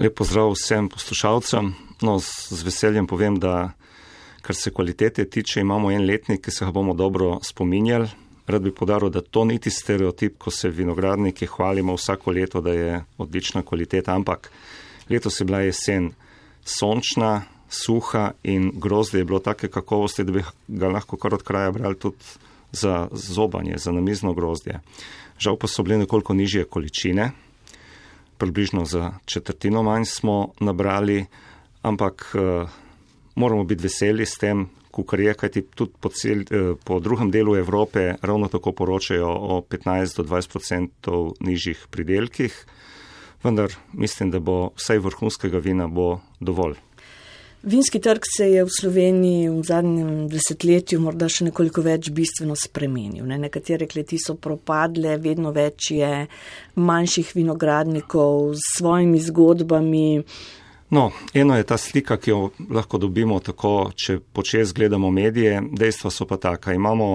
Lep pozdrav vsem poslušalcem. No, z, z veseljem povem, da kar se kvalitete tiče, imamo en letnik, ki se ga bomo dobro spominjali. Rad bi podaril, da to niti stereotip, ko se vinogradniki hvalimo vsako leto, da je odlična kvaliteta, ampak letos je bila jesen sončna, suha in grozdje je bilo take kakovosti, da bi ga lahko kar od kraja brali tudi za zobanje, za namizno grozdje. Žal pa so bile nekoliko nižje količine približno za četrtino manj smo nabrali, ampak uh, moramo biti veseli s tem, kar je, kajti tudi po, cel, uh, po drugem delu Evrope ravno tako poročajo o 15 do 20 odstotkov nižjih pridelkih, vendar mislim, da bo vsaj vrhunskega vina bo dovolj. Vinski trg se je v Sloveniji v zadnjem desetletju morda še nekoliko več bistveno spremenil. Ne? Nekatere kleti so propadle, vedno več je manjših vinogradnikov s svojimi zgodbami. No, eno je ta slika, ki jo lahko dobimo tako, če počes gledamo medije. Dejstva so pa taka. Imamo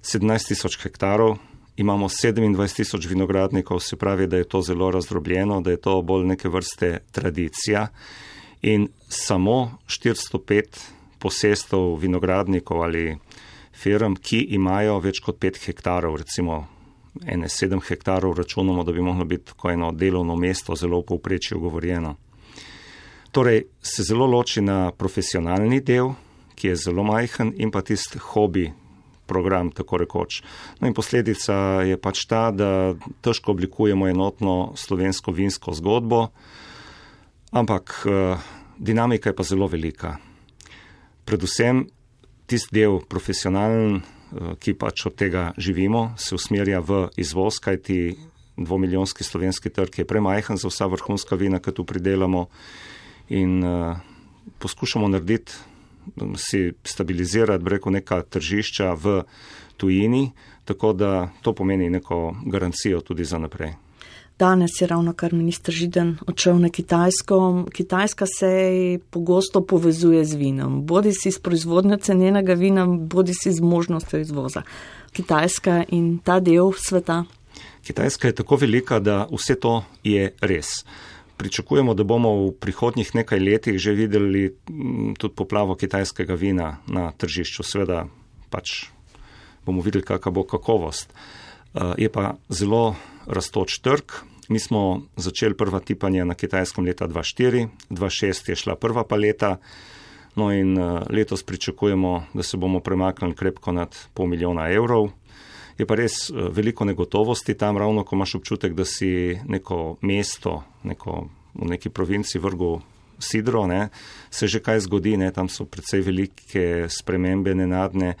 17 tisoč hektarov, imamo 27 tisoč vinogradnikov, se pravi, da je to zelo razdrobljeno, da je to bolj neke vrste tradicija in samo 405 posestov vinogradnikov ali firm, ki imajo več kot 5 hektarov, recimo ene 7 hektarov, računamo, da bi mohlo biti tako eno delovno mesto zelo povprečju govorjeno. Torej se zelo loči na profesionalni del, ki je zelo majhen, in pa tisti hobi program, tako rekoč. No in posledica je pač ta, da težko oblikujemo enotno slovensko vinsko zgodbo, ampak uh, dinamika je pa zelo velika. Predvsem tisti del profesionalen, uh, ki pač od tega živimo, se usmerja v izvoz, kajti dvomiljonski slovenski trg je premajhen za vsa vrhunska vina, ki tu pridelamo in uh, poskušamo narediti, si stabilizirati, breko, neka tržišča v tujini, tako da to pomeni neko garancijo tudi za naprej. Danes je ravno kar ministr Židen odšel na Kitajsko. Kitajska se pogosto povezuje z vinom, bodi si s proizvodnjo cenenega vina, bodi si z možnostjo izvoza. Kitajska in ta del sveta. Kitajska je tako velika, da vse to je res. Pričakujemo, da bomo v prihodnjih nekaj letih že videli mm, tudi poplavo kitajskega vina na tržišču. Sveda pač bomo videli, kakva bo kakovost. Eh, je pa zelo rastoč trg. Mi smo začeli prva tipanja na kitajskem leta 2004, 2006 je šla prva paleta, no in eh, letos pričakujemo, da se bomo premaknili krepko nad pol milijona evrov. Je pa res eh, veliko negotovosti tam, ravno ko imaš občutek, da si neko mesto, neko, v neki provinci vrgu sidro, ne, se že kaj zgodi, ne, tam so predvsej velike spremembe nenadne,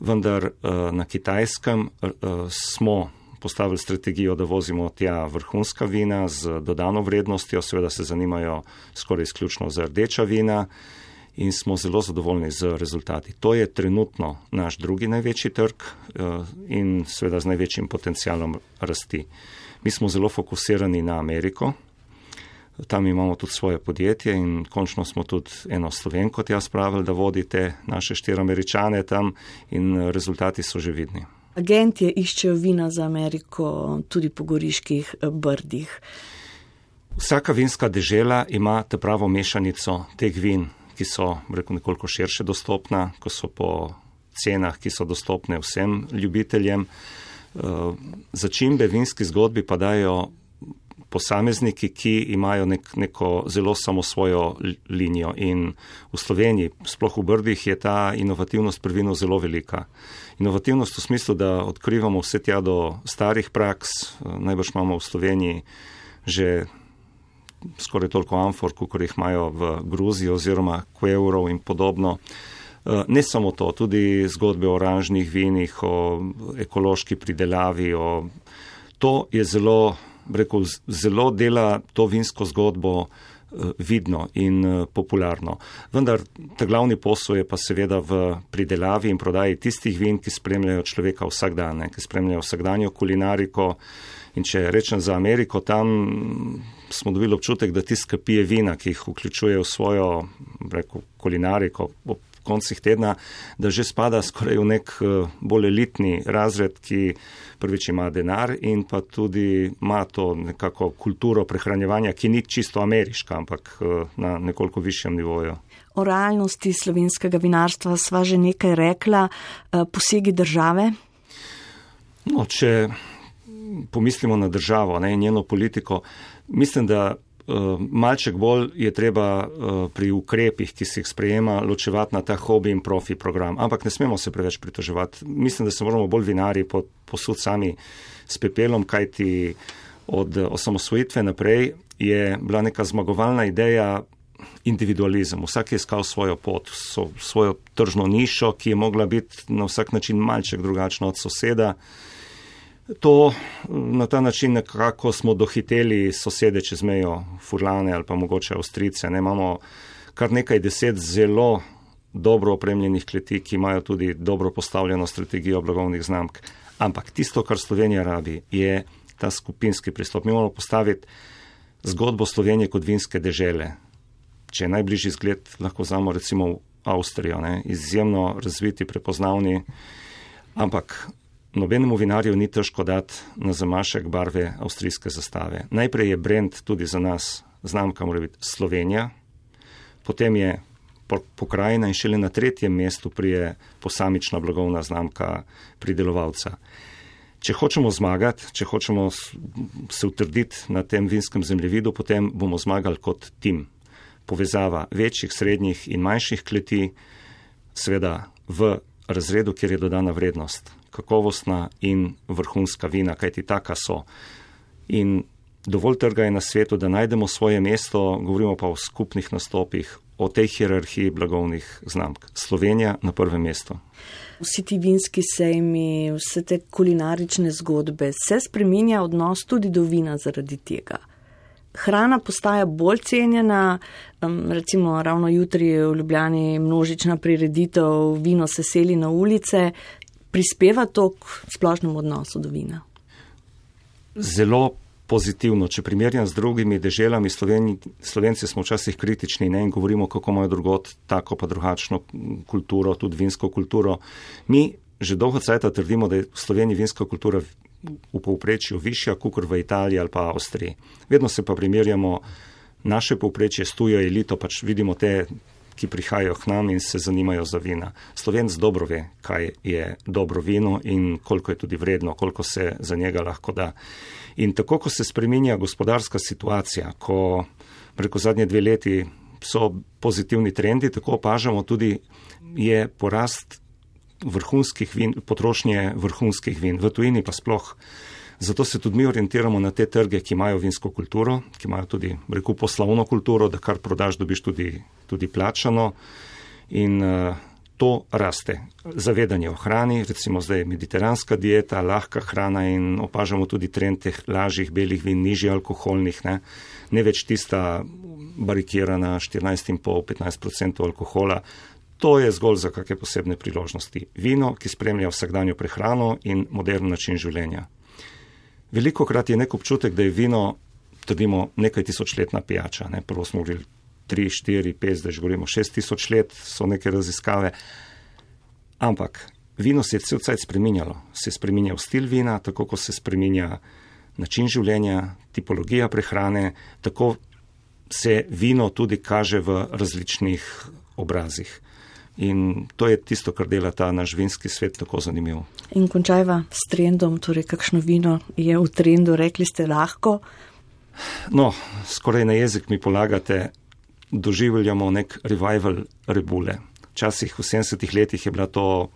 vendar uh, na kitajskem smo postavili strategijo, da vozimo tja vrhunska vina z dodano vrednostjo, seveda se zanimajo skoraj izključno za rdeča vina in smo zelo zadovoljni z rezultati. To je trenutno naš drugi največji trg eh, in seveda z največjim potencialom rasti. Mi smo zelo fokusirani na Ameriko. Tam imamo tudi svoje podjetje in končno smo tudi eno slovenko tja spravili, da vodite naše štiri američane tam in rezultati so že vidni. Agentje iščejo vina za Ameriko tudi po goriških eh, brdih. Vsaka vinska dežela ima te pravo mešanico teh vin, ki so rekel, nekoliko širše dostopna, ko so po cenah, ki so dostopne vsem ljubiteljem. Eh, začimbe vinski zgodbi pa dajo posamezniki, ki imajo nek, neko zelo samo svojo linijo. In v Sloveniji, sploh v Brdih, je ta inovativnost pri vinu zelo velika. Inovativnost v smislu, da odkrivamo vse tja do starih praks, najbrž imamo v Sloveniji že skoraj toliko amfor, kot jih imajo v Gruziji oziroma Kveurov in podobno. Ne samo to, tudi zgodbe o oranžnih vinih, o ekološki pridelavi. O... To je zelo rekel, zelo dela to vinsko zgodbo eh, vidno in eh, popularno. Vendar ta glavni posel je pa seveda v pridelavi in prodaji tistih vin, ki spremljajo človeka vsak dan, ki spremljajo vsakdanjo kulinariko. In če rečem za Ameriko, tam smo dobili občutek, da tisti, ki pije vina, ki jih vključuje v svojo rekel, kulinariko, koncih tedna, da že spada skoraj v nek uh, bolj elitni razred, ki prvič ima denar in pa tudi ima to nekako kulturo prehranjevanja, ki ni čisto ameriška, ampak uh, na nekoliko višjem nivoju. O realnosti slovenskega vinarstva sva že nekaj rekla, uh, posegi države. No, če pomislimo na državo ne, in njeno politiko, mislim, da malček bolj je treba uh, pri ukrepih, ki se jih sprejema, ločevati na ta hobi in profi program. Ampak ne smemo se preveč pritoževati. Mislim, da se moramo bolj vinari posud sami s pepelom, kajti od osamosvojitve naprej je bila neka zmagovalna ideja. Individualizem. Vsak je iskal svojo pot, so, svojo tržno nišo, ki je mogla biti na vsak način malček drugačna od soseda. To na ta način nekako smo dohiteli sosede čez mejo, furlane ali pa mogoče Avstrice. Ne, imamo kar nekaj deset zelo dobro opremljenih kleti, ki imajo tudi dobro postavljeno strategijo blagovnih znamk. Ampak tisto, kar Slovenija rabi, je ta skupinski pristop. Mi moramo postaviti zgodbo Slovenije kot vinske dežele. Če je najbližji zgled, lahko vzamo recimo Avstrijo, ne, izjemno razviti, prepoznavni, ampak Nobenemu vinarju ni težko dati na zamašek barve avstrijske zastave. Najprej je brand tudi za nas, znamka mora biti Slovenija, potem je pokrajina in šele na tretjem mestu prije posamična blagovna znamka pridelovalca. Če hočemo zmagati, če hočemo se utrditi na tem vinskem zemljevidu, potem bomo zmagali kot tim. Povezava večjih, srednjih in manjših kleti, seveda v razredu, kjer je dodana vrednost kakovostna in vrhunska vina, kajti taka so. In dovolj trga je na svetu, da najdemo svoje mesto, govorimo pa o skupnih nastopih, o tej hierarhiji blagovnih znamk. Slovenija na prvem mestu. Vsi ti vinski sejmi, vse te kulinarične zgodbe, se spreminja odnos tudi do vina zaradi tega. Hrana postaja bolj cenjena, recimo ravno jutri je v Ljubljani množična prireditev, vino se seli na ulice, prispeva to k splošnemu odnosu do vina? Zelo pozitivno. Če primerjam z drugimi deželami, Sloveni, Slovenci smo včasih kritični ne? in govorimo, kako imajo drugot tako pa drugačno kulturo, tudi vinsko kulturo. Mi že dolgo cajta trdimo, da je v Sloveniji vinska kultura v povprečju višja, kot v Italiji ali pa Avstriji. Vedno se pa primerjamo naše povprečje s tujo elito, pač vidimo te ki prihajajo k nam in se zanimajo za vina. Slovenc dobro ve, kaj je dobro vino in koliko je tudi vredno, koliko se za njega lahko da. In tako, ko se spreminja gospodarska situacija, ko preko zadnje dve leti so pozitivni trendi, tako opažamo tudi, je porast vrhunskih vin, potrošnje vrhunskih vin, v tujini pa sploh. Zato se tudi mi orientiramo na te trge, ki imajo vinsko kulturo, ki imajo tudi, rekel, poslovno kulturo, da kar prodaš, dobiš tudi, tudi plačano. In uh, to raste. Zavedanje o hrani, recimo zdaj mediteranska dieta, lahka hrana in opažamo tudi trend teh lažjih belih vin, nižji alkoholnih, ne, ne več tista barikirana 14,5-15% alkohola. To je zgolj za kakšne posebne priložnosti. Vino, ki spremlja vsakdanjo prehrano in modern način življenja. Veliko krat je nek občutek, da je vino, trdimo, nekaj tisočletna pijača. Ne? Prvo smo govorili 3, 4, 5, zdaj že govorimo 6 tisoč let, so neke raziskave. Ampak vino se je cel cajt spreminjalo. Se je spreminjal stil vina, tako kot se spreminja način življenja, tipologija prehrane, tako se vino tudi kaže v različnih obrazih. In to je tisto, kar dela ta naš vinski svet tako zanimiv. In končajva s trendom, torej kakšno vino je v trendu, rekli ste lahko. No, skoraj na jezik mi polagate, doživljamo nek revival rebule. Včasih v 70-ih letih je bila to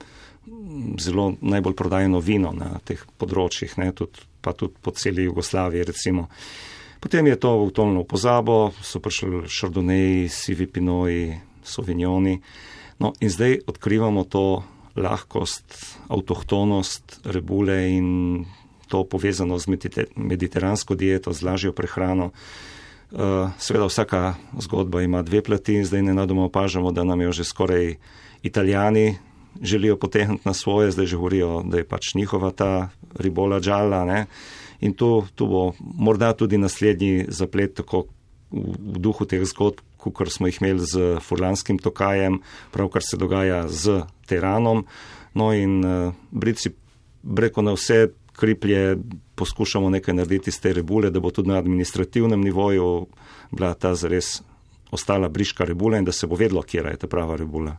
zelo najbolj prodajeno vino na teh področjih, ne, tudi, pa tudi po celi Jugoslaviji recimo. Potem je to utonilo v pozabo, so prišli šardoneji, sivi pinoji, sovinjoni. No, in zdaj odkrivamo to lahkost, avtohtonost rebule in to povezano z mediteransko dieto, z lažjo prehrano. Eh, seveda vsaka zgodba ima dve plati in zdaj ne nadoma opažamo, da nam jo že skoraj italijani želijo potehniti na svoje, zdaj že govorijo, da je pač njihova ta ribola džala. Ne? In tu bo morda tudi naslednji zaplet, tako v duhu teh zgodb, kot smo jih imeli z furlanskim tokajem, pravkar se dogaja z teranom. No in uh, Briti breko na vse kriplje poskušamo nekaj narediti iz te rebule, da bo tudi na administrativnem nivoju bila ta zares ostala briška rebula in da se bo vedlo, kje je ta prava rebula.